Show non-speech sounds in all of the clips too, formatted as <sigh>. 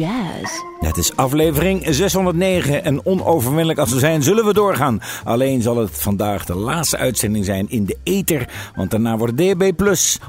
Jazz. Het is aflevering 609 en onoverwinnelijk als we zijn zullen we doorgaan. Alleen zal het vandaag de laatste uitzending zijn in de ether, want daarna wordt DAB+,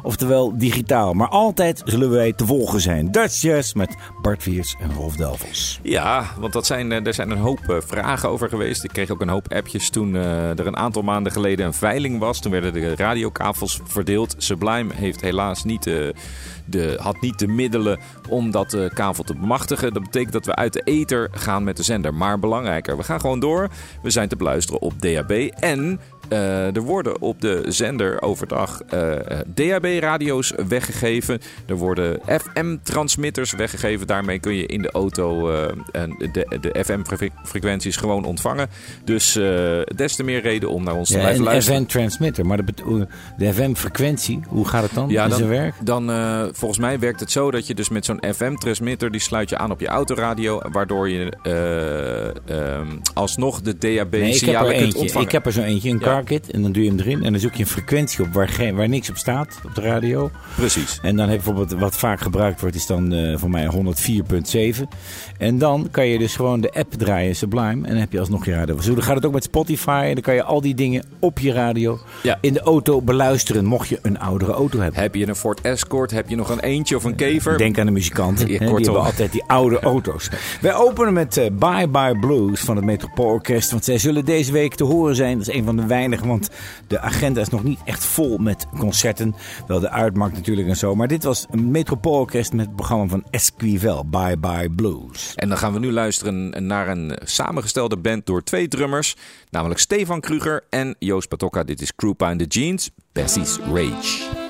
oftewel digitaal. Maar altijd zullen wij te volgen zijn. Dutch Jazz met Bart Viers en Rolf Delvels. Ja, want dat zijn, eh, er zijn een hoop eh, vragen over geweest. Ik kreeg ook een hoop appjes toen eh, er een aantal maanden geleden een veiling was. Toen werden de radiokavels verdeeld. Sublime heeft helaas niet, de, had niet de middelen om dat kavel te bemachtigen. Dat betekent dat we uit de ether gaan met de zender. Maar belangrijker, we gaan gewoon door. We zijn te beluisteren op DAB en... eh, er worden op de zender overdag eh, DAB-radio's weggegeven. Er worden FM-transmitters weggegeven. Daarmee kun je in de auto eh, en de, de FM-frequenties gewoon ontvangen. Dus des te meer reden om naar ons te blijven een luisteren. FM-transmitter, maar de, de FM-frequentie, hoe gaat het dan Ja, in dan, zijn werk? dan volgens mij werkt het zo dat je dus met zo'n FM-transmitter... die sluit je aan op je autoradio... waardoor je eh, ehm, alsnog de Nee, ik heb er DAB-signalen kunt ontvangen. Ik heb er zo eentje, een Ja. En dan doe je hem erin. En dan zoek je een frequentie op waar, geen, waar niks op staat op de radio. Precies. En dan heb je bijvoorbeeld wat vaak gebruikt wordt, is dan eh, voor mij 104.7. En dan kan je dus gewoon de app draaien, Sublime. En dan heb je alsnog je radio. Zo gaat het ook met Spotify. En dan kan je al die dingen op je radio Ja. in de auto beluisteren. Mocht je een oudere auto hebben. Heb je een Ford Escort? Heb je nog een eentje of een kever? Denk aan de muzikanten. Die hebben altijd die oude auto's. Wij openen met eh, Bye Bye Blues van het Metropoolorkest. Want zij zullen deze week te horen zijn. Dat is een van de Want de agenda is nog niet echt vol met concerten. Wel de uitmarkt natuurlijk en zo. Maar dit was een Metropoolorkest met het programma van Esquivel. Bye Bye Blues. En dan gaan we nu luisteren naar een samengestelde band door twee drummers. Namelijk Stefan Kruger en Joost Patokka. Dit is Krupa and the Jeans, Bessie's Rage.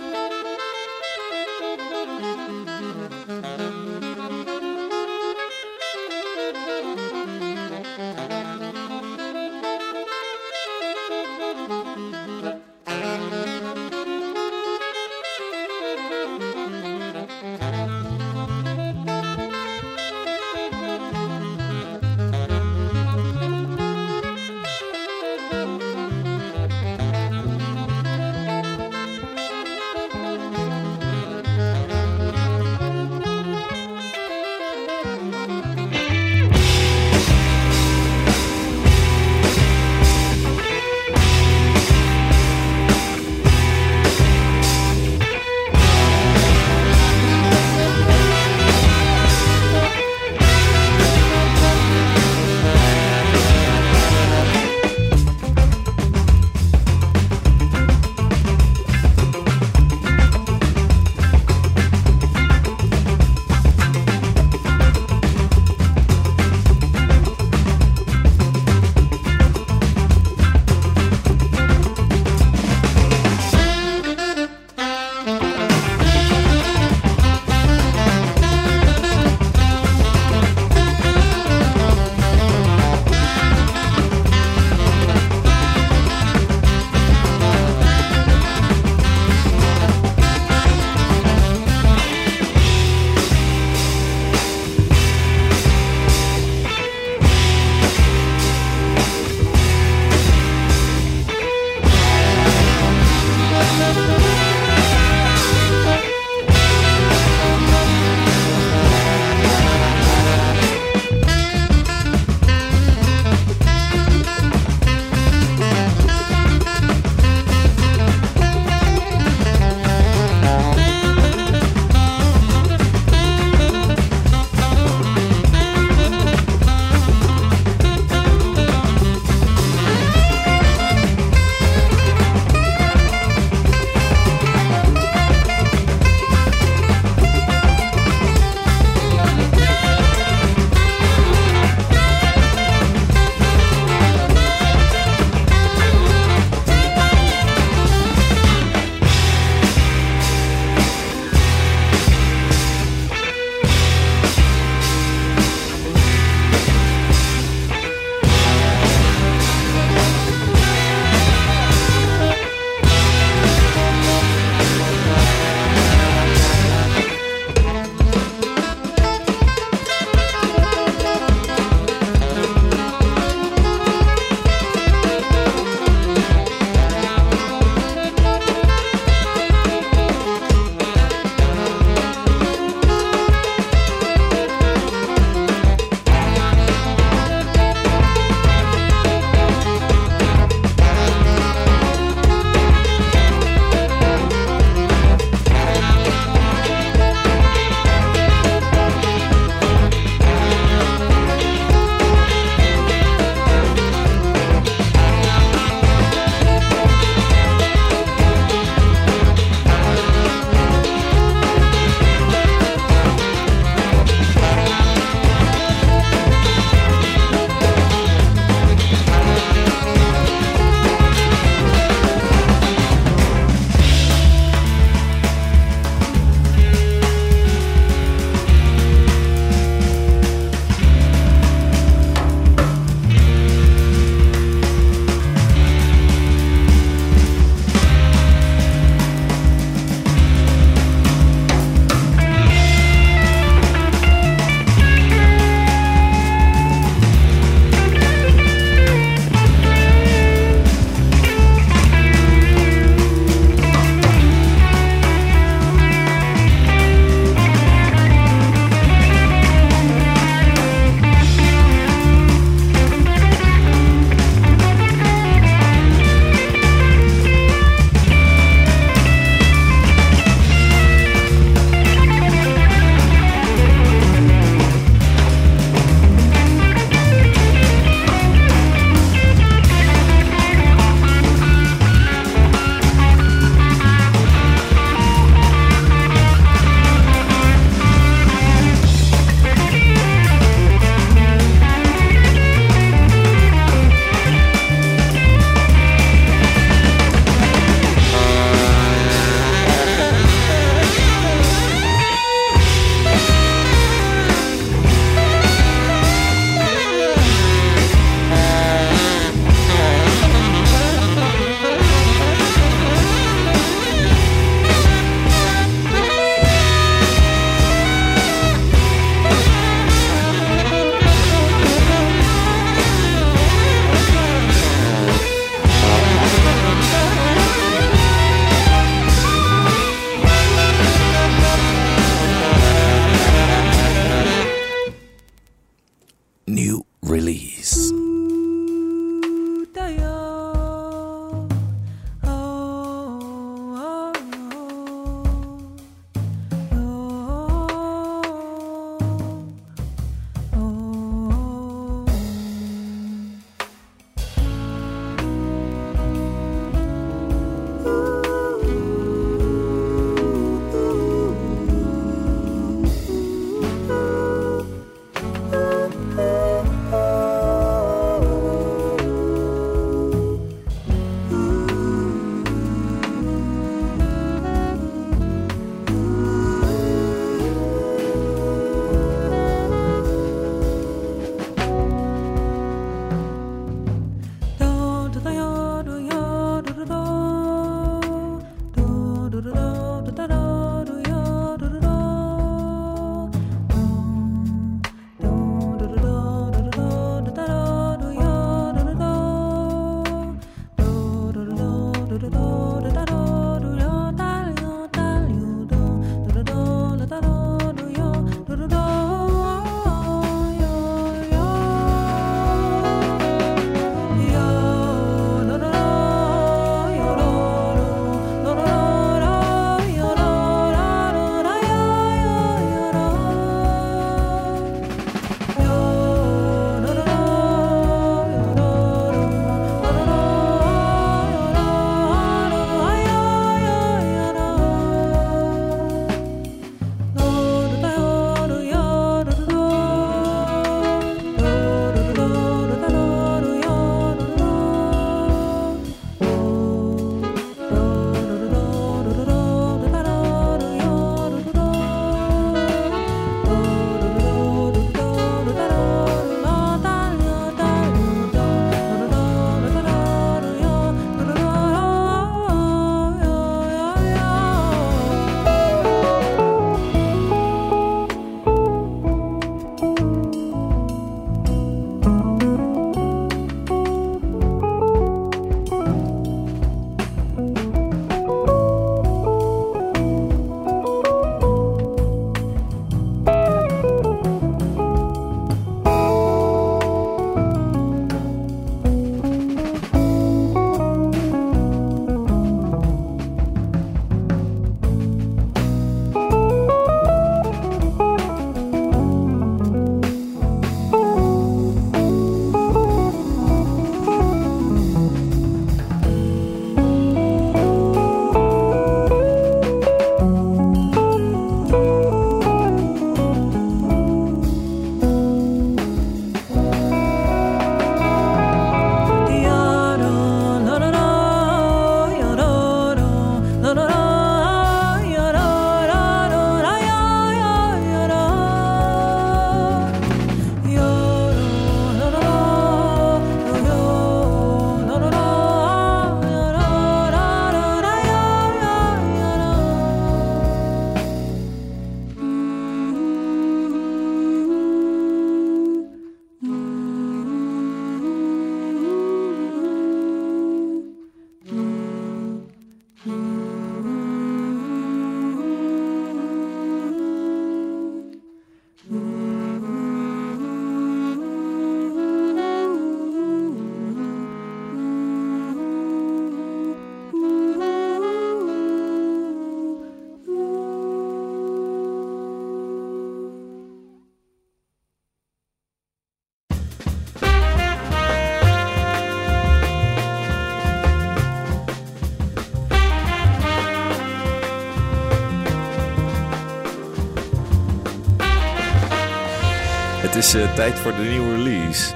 Eh, tijd voor de nieuwe release.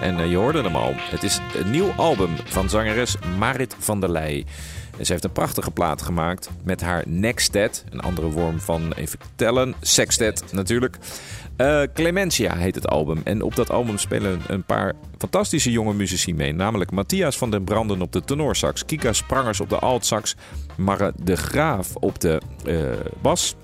En eh, je hoorde hem al. Het is een nieuw album van zangeres Marit van der Leij. En ze heeft een prachtige plaat gemaakt met haar Nextet. Een andere vorm van, even tellen, sextet natuurlijk. Eh, Clementia heet het album. En op dat album spelen een paar fantastische jonge muzici mee. Namelijk Matthias van den Branden op de tenorsax. Kika Sprangers op de altsax. Marre de Graaf op de bas.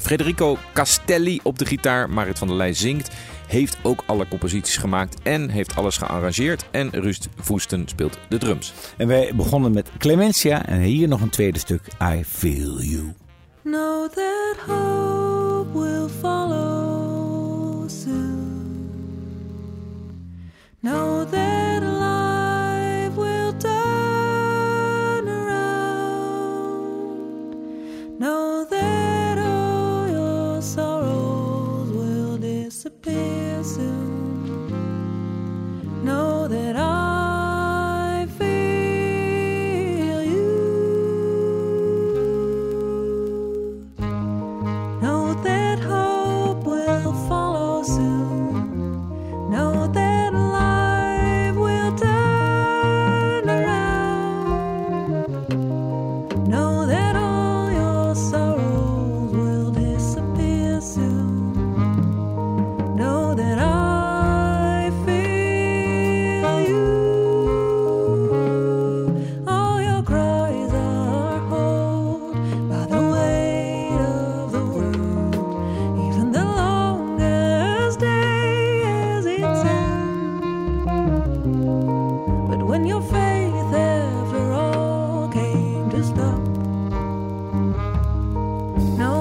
Federico Castelli op de gitaar. Marit van der Leij zingt. Heeft ook alle composities gemaakt en heeft alles gearrangeerd. En Rust Voesten speelt de drums. En wij begonnen met Clementia en hier nog een tweede stuk, I Feel You. Know that hope will follow soon. Know that disappear No.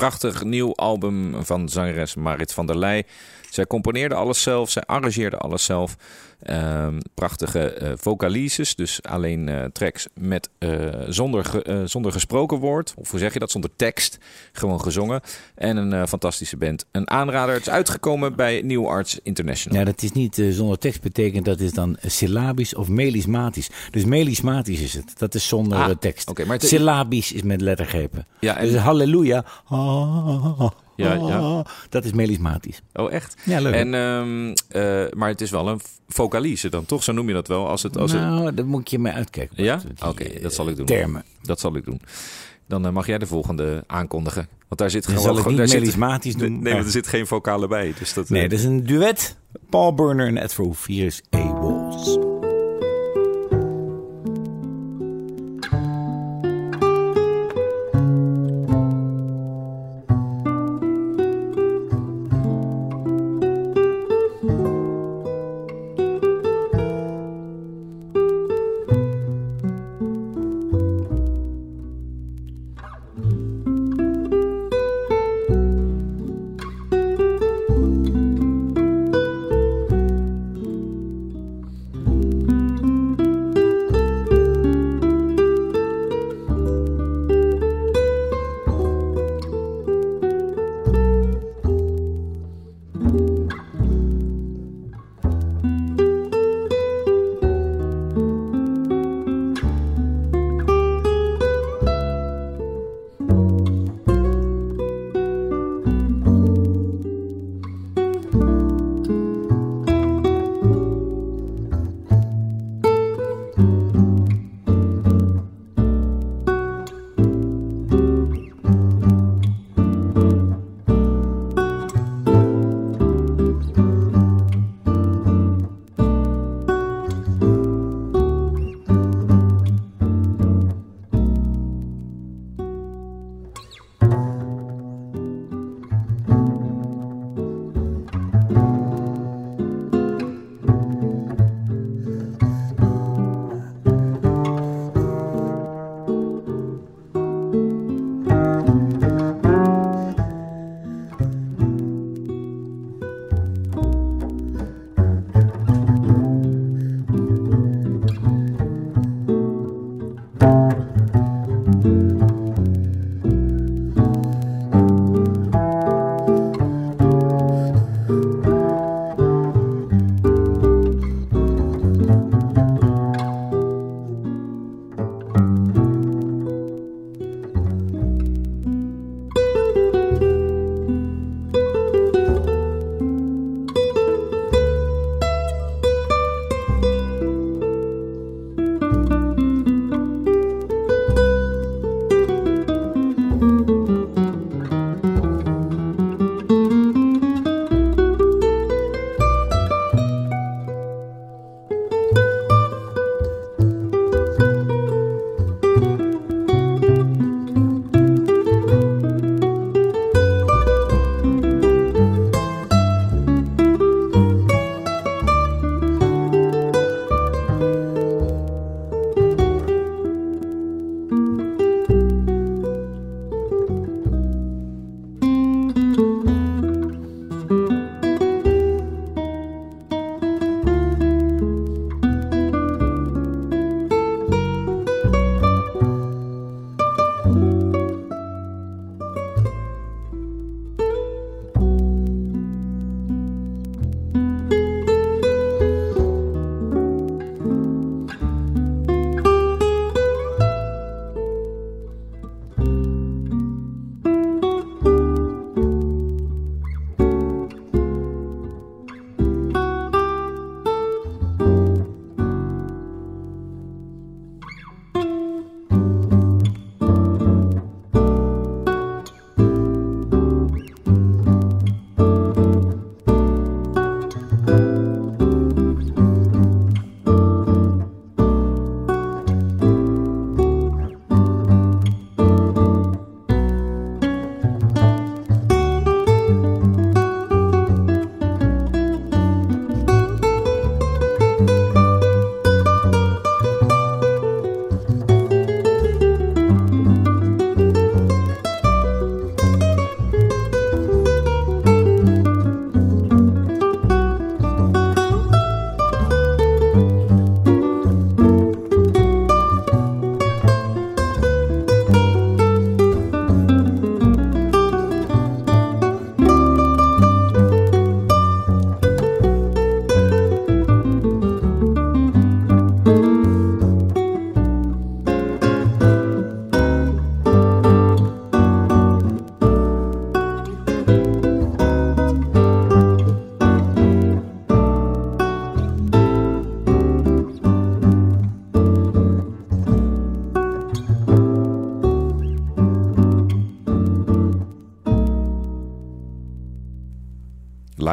Prachtig nieuw album van zangeres Marit van der Leij. Zij componeerde alles zelf, zij arrangeerde alles zelf. Ehm, prachtige eh, vocalises, dus alleen eh, tracks met, eh, zonder, ge- zonder gesproken woord. Of hoe zeg je dat? Zonder tekst. Gewoon gezongen. En een fantastische band. Een aanrader. Het is uitgekomen bij New Arts International. Ja, dat is niet zonder tekst betekent, dat is dan syllabisch of melismatisch. Dus melismatisch is het. Dat is zonder Ah, tekst. maar Syllabisch is met lettergrepen. Ja, en- Dus halleluja. ah, Ja, ja. Dat is melismatisch. Oh, echt? Ja, leuk. En, ehm, eh, maar het is wel een vocalise dan, toch? Zo noem je dat wel. Als het, als het... nou, dat moet je mij uitkijken. Ja? Oké, eh, dat zal ik doen. Termen. Dat zal ik doen. Dan eh, mag jij de volgende aankondigen. Want daar zit Dan gewoon... zal ik niet daar zit- melismatisch doen. Nee, want er zit geen vocale bij. Dus dat, eh, Nee, dat is een duet. Paul Burner en Ed Verhoef. Hier is A-Walls.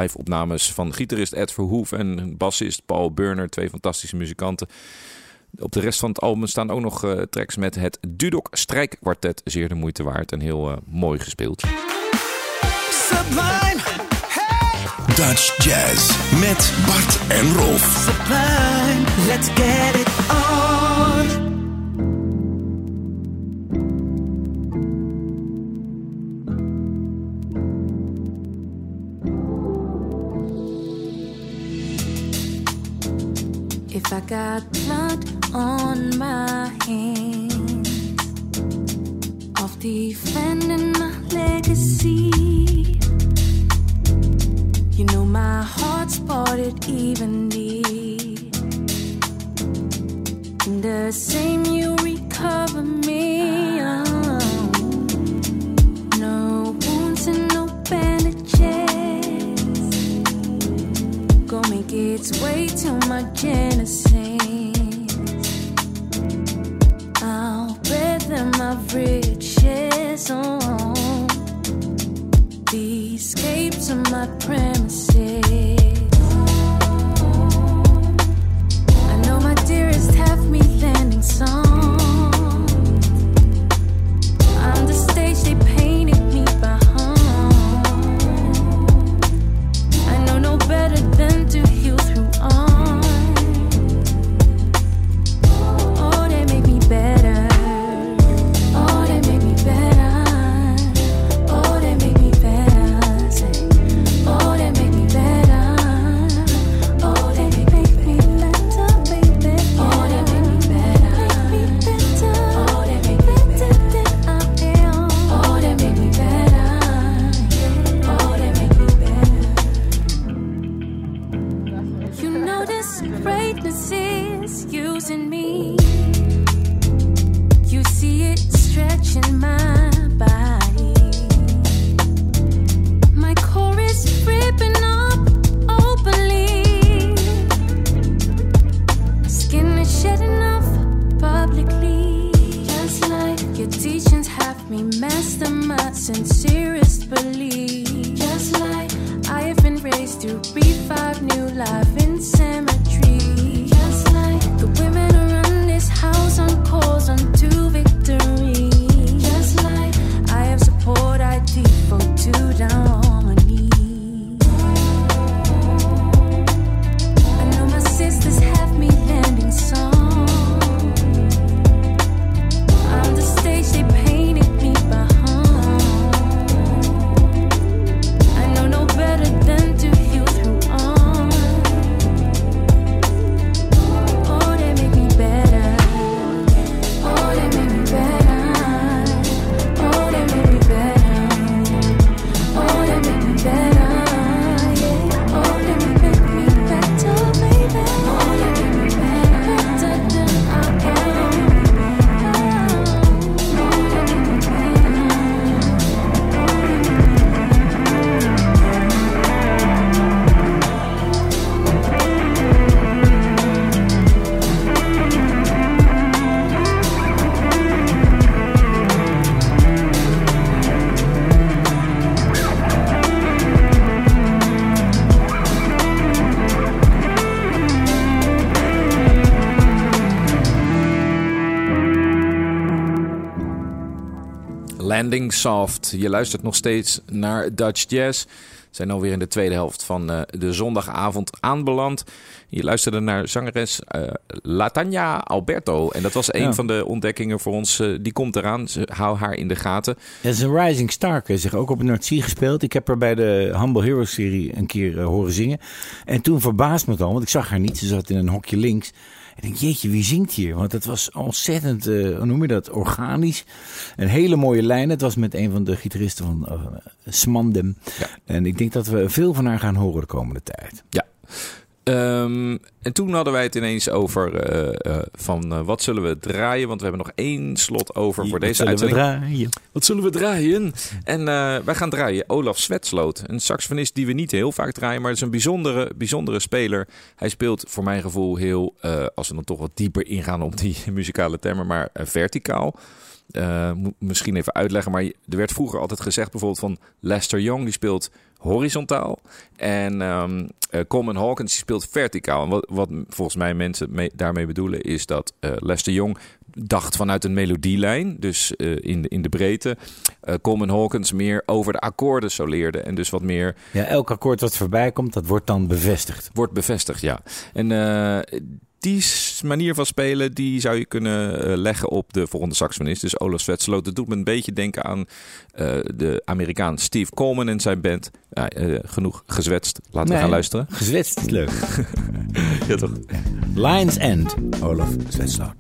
Live opnames van gitarist Ed Verhoef en bassist Paul Burner. Twee fantastische muzikanten. Op de rest van het album staan ook nog eh, tracks met het Dudok Strijkkwartet. Zeer de moeite waard en heel eh, mooi gespeeld. Sublime, hey, Dutch Jazz met Bart en Rolf. sublime. Let's get it on. I got blood on my hands of defending my legacy, you know my heart's parted evenly. In the same, you recover me. Say. Soft. Je luistert nog steeds naar Dutch Jazz. We zijn alweer in de tweede helft van eh, de zondagavond aanbeland. Je luisterde naar zangeres eh Latanya Alberto. En dat was een Ja. van de ontdekkingen voor ons. eh, die komt eraan. Ze- Hou haar in de gaten. Het is een rising star. Ze zich ook op het Noordzee gespeeld. Ik heb haar bij de Humble Heroes serie een keer eh, horen zingen. En toen verbaasde me het al, want ik zag haar niet. Ze zat in een hokje links. Ik denk, jeetje, wie zingt hier? Want het was ontzettend, eh, hoe noem je dat, organisch. Een hele mooie lijn. Het was met een van de gitaristen van Smandem. Ja. En ik denk dat we veel van haar gaan horen de komende tijd. Ja. Ehm, en toen hadden wij het ineens over eh, eh, van eh, wat zullen we draaien? Want we hebben nog één slot over voor deze Zullen we uitzending. draaien? Wat zullen we draaien? En wij gaan draaien Olaf Zwetsloot. Een saxofonist die we niet heel vaak draaien, maar het is een bijzondere, bijzondere speler. Hij speelt voor mijn gevoel heel, als we dan toch wat dieper ingaan op die <laughs> muzikale termen, maar verticaal. Moet misschien even uitleggen, maar er werd vroeger altijd gezegd bijvoorbeeld van Lester Young, die speelt horizontaal. En eh, Coleman Hawkins die speelt verticaal. En wat, wat volgens mij mensen mee- daarmee bedoelen is dat eh, Lester Young dacht vanuit een melodielijn, dus in, de, in de breedte. Coleman Hawkins meer over de akkoorden soleerde en dus wat meer Ja, elk akkoord wat voorbij komt, dat wordt dan bevestigd. wordt bevestigd, ja. En die manier van spelen, die zou je kunnen eh, leggen op de volgende saxofonist. Dus Olaf Svetsloot. Dat doet me een beetje denken aan eh, de Amerikaan Steve Coleman en zijn band. Ja, eh, genoeg gezwetst. Laten we gaan luisteren. Gezwetst is leuk. <laughs> Ja, toch? Lions End, Olaf Zwetsloot.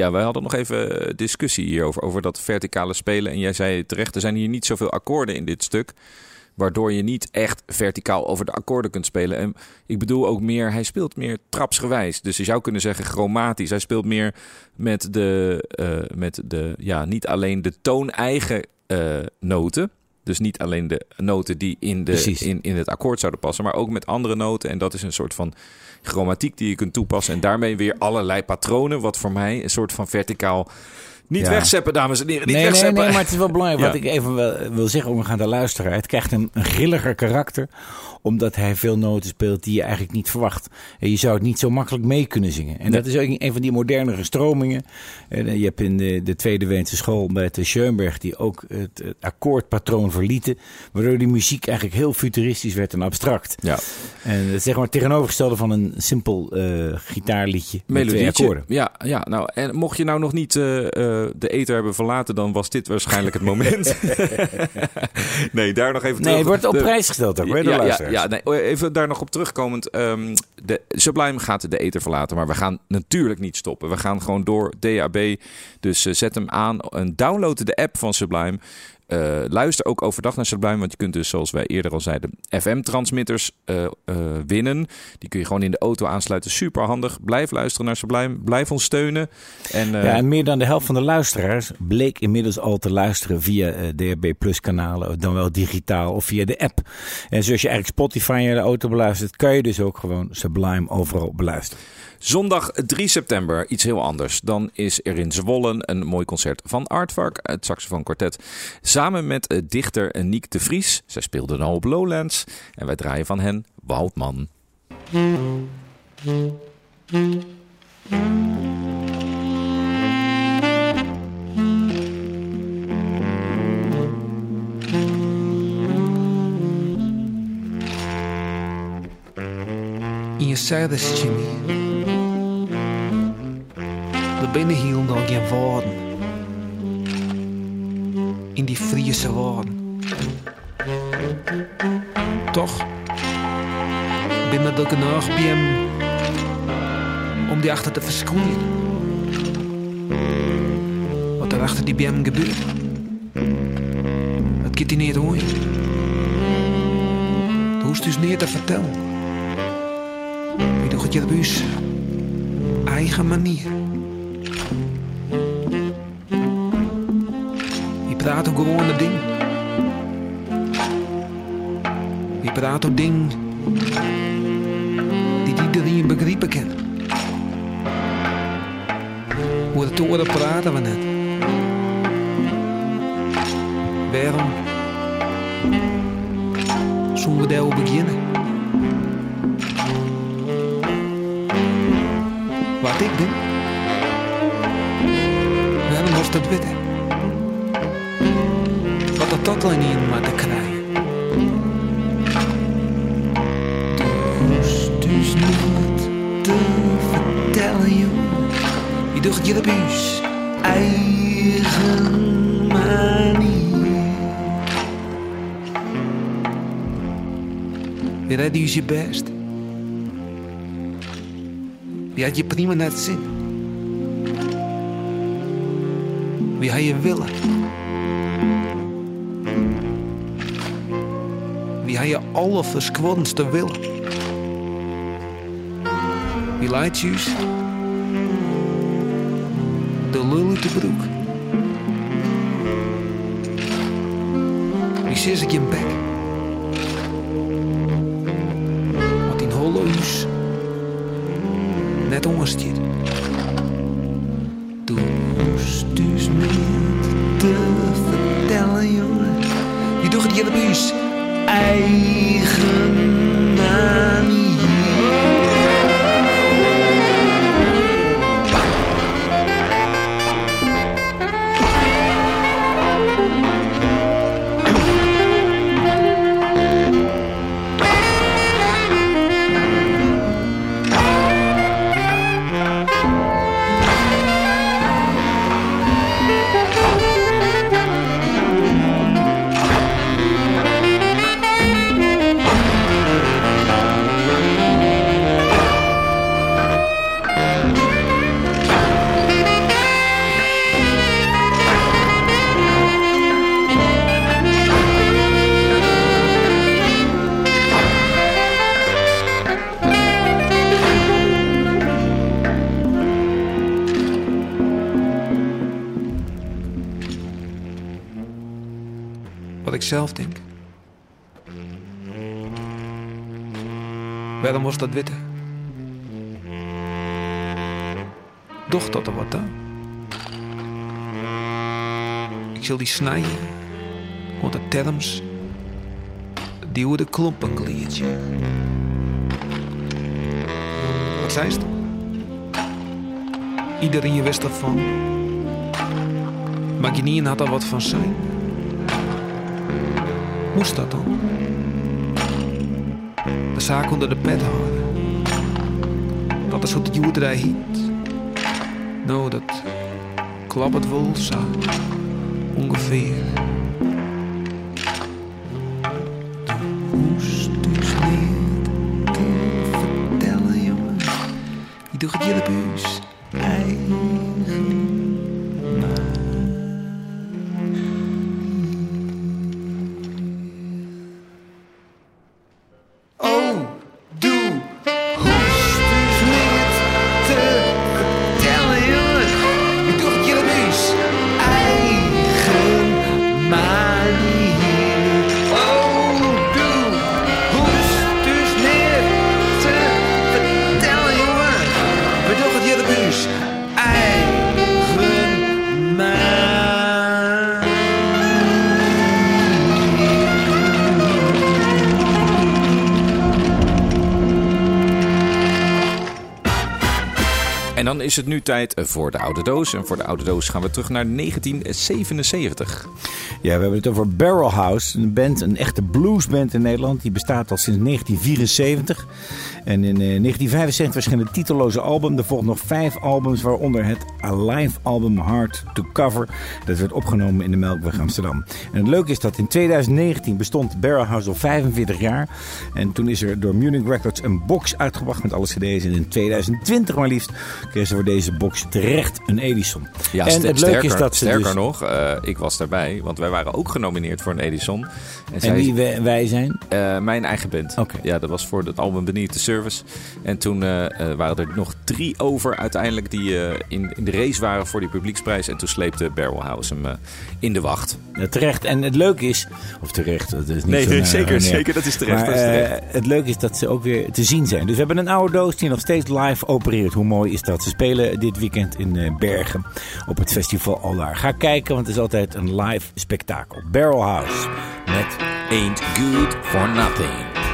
Ja, wij hadden nog even eh, discussie hierover, over dat verticale spelen. En jij zei terecht, er zijn hier niet zoveel akkoorden in dit stuk. Waardoor je niet echt verticaal over de akkoorden kunt spelen. En ik bedoel ook meer, hij speelt meer trapsgewijs. Dus je zou kunnen zeggen chromatisch. Hij speelt meer met de, eh, met de ja, niet alleen de toon-eigen eh, noten. Dus niet alleen de noten die in, de, Precies. in, in het akkoord zouden passen, maar ook met andere noten. En dat is een soort van chromatiek die je kunt toepassen. En daarmee weer allerlei patronen, wat voor mij een soort van verticaal... Niet Ja. wegzeppen, dames en heren. Niet Nee, nee, wegzeppen. nee, maar het is wel belangrijk. Wat <laughs> Ja. ik even wil, wil zeggen om aan de luisteraar. Het krijgt een, een grilliger karakter. Omdat hij veel noten speelt die je eigenlijk niet verwacht. En je zou het niet zo makkelijk mee kunnen zingen. En dat is ook een van die modernere stromingen. En, eh, je hebt in de, de Tweede Weense school met de Schoenberg... die ook het, het akkoordpatroon verlieten. Waardoor die muziek eigenlijk heel futuristisch werd en abstract. Ja. En het is zeg maar het tegenovergestelde van een simpel eh, gitaarliedje met twee Melodietje. akkoorden. Ja, ja, nou, en mocht je nou nog niet eh, eh, de ether hebben verlaten, dan was dit waarschijnlijk het moment. <laughs> nee, daar nog even Nee, terug. het wordt op De- prijs gesteld ook, de ja, ja, luisteraars. ja, nee, even daar nog op terugkomend. ehm, de Sublime gaat de ether verlaten, maar we gaan natuurlijk niet stoppen. We gaan gewoon door DAB. Dus eh, zet hem aan en download de app van Sublime. Eh, luister ook overdag naar Sublime, want je kunt dus, zoals wij eerder al zeiden, FM-transmitters eh, eh, winnen. Die kun je gewoon in de auto aansluiten. Super handig. Blijf luisteren naar Sublime. Blijf ons steunen. En, Ja, en meer dan de helft van de luisteraars bleek inmiddels al te luisteren via DHB Plus kanalen, dan wel digitaal of via de app. En zoals je eigenlijk Spotify in de auto beluistert, kan je dus ook gewoon Sublime overal beluisteren. Zondag 3 september, iets heel anders. Dan is er in Zwollen een mooi concert van Artvark, het saxofoonkwartet. Samen met eh, dichter Niek de Vries. Zij speelden al op Lowlands. En wij draaien van hen. In je service, Jimmy. Er binnen nog geen woorden. In die Friese woorden. Toch binnen er genoeg hem om die achter te verschoeien. Wat er achter die hem gebeurt. Dat gaat hij niet hoor. Dat hoeft dus niet te vertellen. Je doet het je op eigen manier. Praat ook gewoon een ding. Je praat ook ding die iedereen begrijpen kan. Hoe het toren praten we net. Waarom zullen we daar beginnen? Wat ik ben? Waarom was dat weten? Maar te krijgen. Dus, dus niet te vertellen, joh. Je doet je de buis eigen manier. Je redt je best. Die had je prima net zin. Wie had je willen? Had je alle verskwaddenste willen? Wie leidt? De lul uit de broek. Wie zit ik je bek? Wat in holle huis net onderstiet. Dus, dus niet te vertellen, jongen. Je doet het je de buis was dat witte? Doch dat er wat dan? Ik zal die snijden, want de terms, die worden klompengliertje. Wat zei het? Iedereen wist ervan. Maar Guinean had er wat van zijn. Moest dat dan? De zaak onder de pet houden. Dat is wat de joerderij hiet. Nou, dat klappert wel zo. Ongeveer. De hoest dus te vertellen, jongen. Je doet het jullie buus. Dan is het nu tijd voor de oude doos. En voor de oude doos gaan we terug naar 1977. Ja, we hebben het over Barrel House. Een band, een echte bluesband in Nederland. Die bestaat al sinds 1974. En in eh, 1975 verscheen het titelloze album. Er volgden nog vijf albums, waaronder het Alive album Hard to Cover. Dat werd opgenomen in de Melkweg Amsterdam. En het leuke is dat in 2019 bestond Barrel House al 45 jaar. En toen is er door Munich Records een box uitgebracht met alle cd's. En in 2020 maar liefst kregen ze voor deze box terecht een Edison. Ja, en het leuke sterker, is dat ze sterker dus... nog, eh, ik was daarbij, want wij waren ook genomineerd voor een Edison. En, En zij- wie wij, wij zijn? Eh, mijn eigen band. Ja, dat was voor het album Beneath the Service. En toen eh, eh, waren er nog drie over uiteindelijk die in, in de race waren voor die publieksprijs. En toen sleepte Barrel House hem in de wacht. Ja, terecht. En het leuke is, of terecht, dat is niet Nee, zo nee, naar- zeker, zeker, dat is terecht, Maar dat is terecht. het leuke is dat ze ook weer te zien zijn. Dus we hebben een oude doos die nog steeds live opereert. Hoe mooi is dat? Ze spelen dit weekend in Bergen op het festival Aldaar. Ga kijken, want het is altijd een live spektakel. Barrel House met Ain't good for nothing.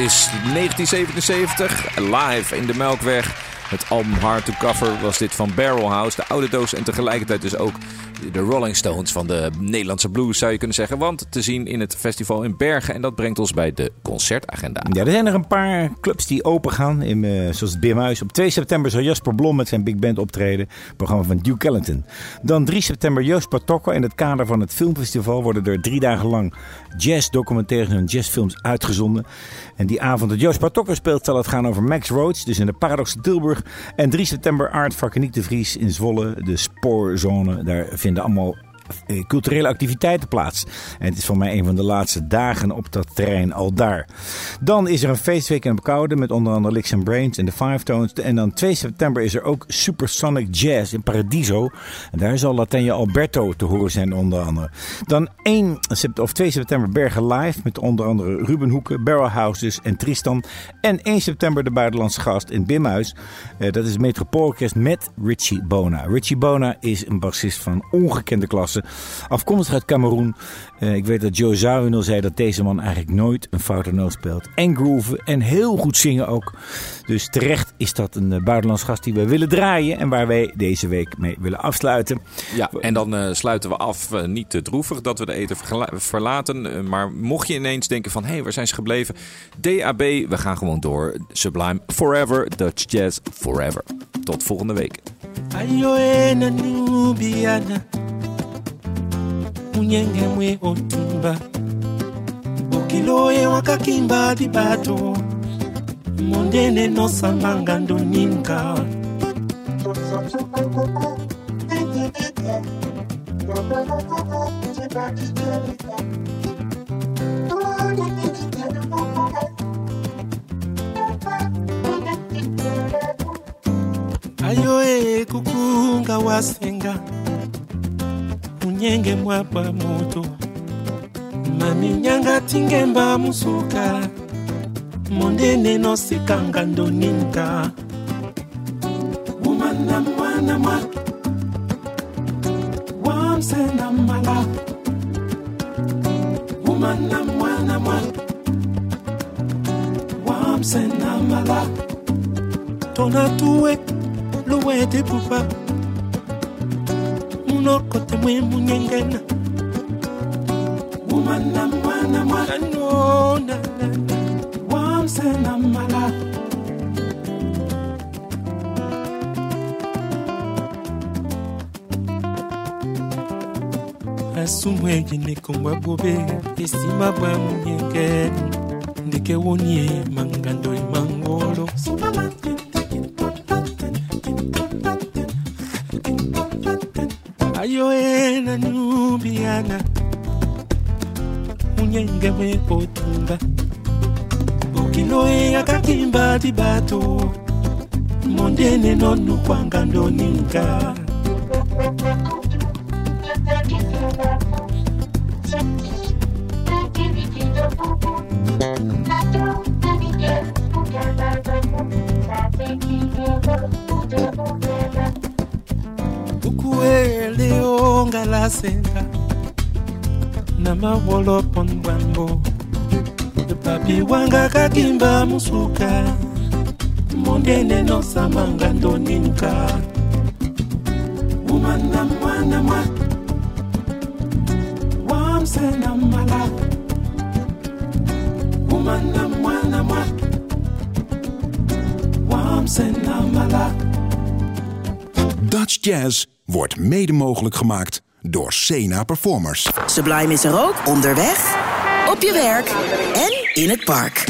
Is 1977, live in de Melkweg. Het album Hard to Cover was dit van Barrelhouse, de oude doos. En tegelijkertijd dus ook de Rolling Stones van de Nederlandse blues, zou je kunnen zeggen. Want te zien in het festival in Bergen. En dat brengt ons bij de concertagenda. Ja, er zijn er een paar clubs die open gaan, in, eh, zoals het Bimhuis. Op 2 september zal Jasper Blom met zijn Big Band optreden. Programma van Duke Ellington. Dan 3 september Joost Patokko. In het kader van het filmfestival worden er drie dagen lang jazz-documentaires en jazzfilms uitgezonden. En die avond dat Joost Patokko speelt zal het gaan over Max Roads. Dus in de Paradox Tilburg. En 3 september Art Vakeniek de Vries in Zwolle. De spoorzone. Daar vinden allemaal culturele activiteiten plaats. En het is voor mij een van de laatste dagen op dat terrein al daar. Dan is er een feestweek in Bekoude met onder andere Licks Brains en de Five Tones. En dan 2 september is er ook Supersonic Jazz in Paradiso. En daar zal Latanja Alberto te horen zijn onder andere. Dan 1 sept- of 2 september Bergen Live met onder andere Ruben Hoeken, Barrelhouse dus en Tristan. En 1 september de buitenlandse gast in Bimhuis. Eh, dat is het Metropoolorkest met Richie Bona. Richie Bona is een bassist van ongekende klasse. Afkomstig uit Cameroen. Eh, ik weet dat Joe Zawinul zei dat deze man eigenlijk nooit een foute noot speelt. En groeven en heel goed zingen ook. Dus terecht is dat een eh, buitenlands gast die we willen draaien. En waar wij deze week mee willen afsluiten. Ja, en dan eh, sluiten we af, niet te droevig dat we de eten verlaten. maar mocht je ineens denken van, hé, hey, waar zijn ze gebleven? DAB, we gaan gewoon door. Sublime Forever, Dutch Jazz Forever. Tot volgende week. Munyenge mwe otumba okiloye wakakimba mondene nosambanga ayoe kukunga wasenga munyenge mwapa moto. Maminyanga tingemba musuka. Mondene nosikanga ndoninka umana mwana mwa. Wamsena mala. Umana mwana mwa. Wamsena mala. Tonatuwe luwete pupa munor kote mwe munyengena umana mwana mwakanona wamsena mala. Asumwegine kongwa bobe esima bwa munyengena ndike wonie mangando imangolo Sumama, Joe na Nubiana Unyenge wekotumba di akakimba dibato Mondene nonu kwanga ndoninka ngalasenga na mawolopo mbwambo papi wanga kakimba musuka mondene nosamanga ndoninka umana mwana mwa wamsena mala. Umana mwana mwa wamsena mala. Dutch Jazz wordt mede mogelijk gemaakt door Sena Performers. Sublime is er ook onderweg, op je werk en in het park.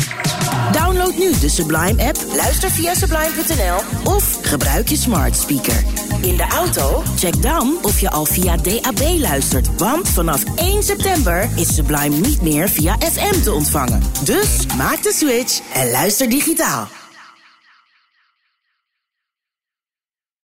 Download nu de Sublime app, luister via sublime.nl of gebruik je smart speaker. In de auto? Check dan of je al via DAB luistert, want vanaf 1 september is Sublime niet meer via FM te ontvangen. Dus maak de switch en luister digitaal.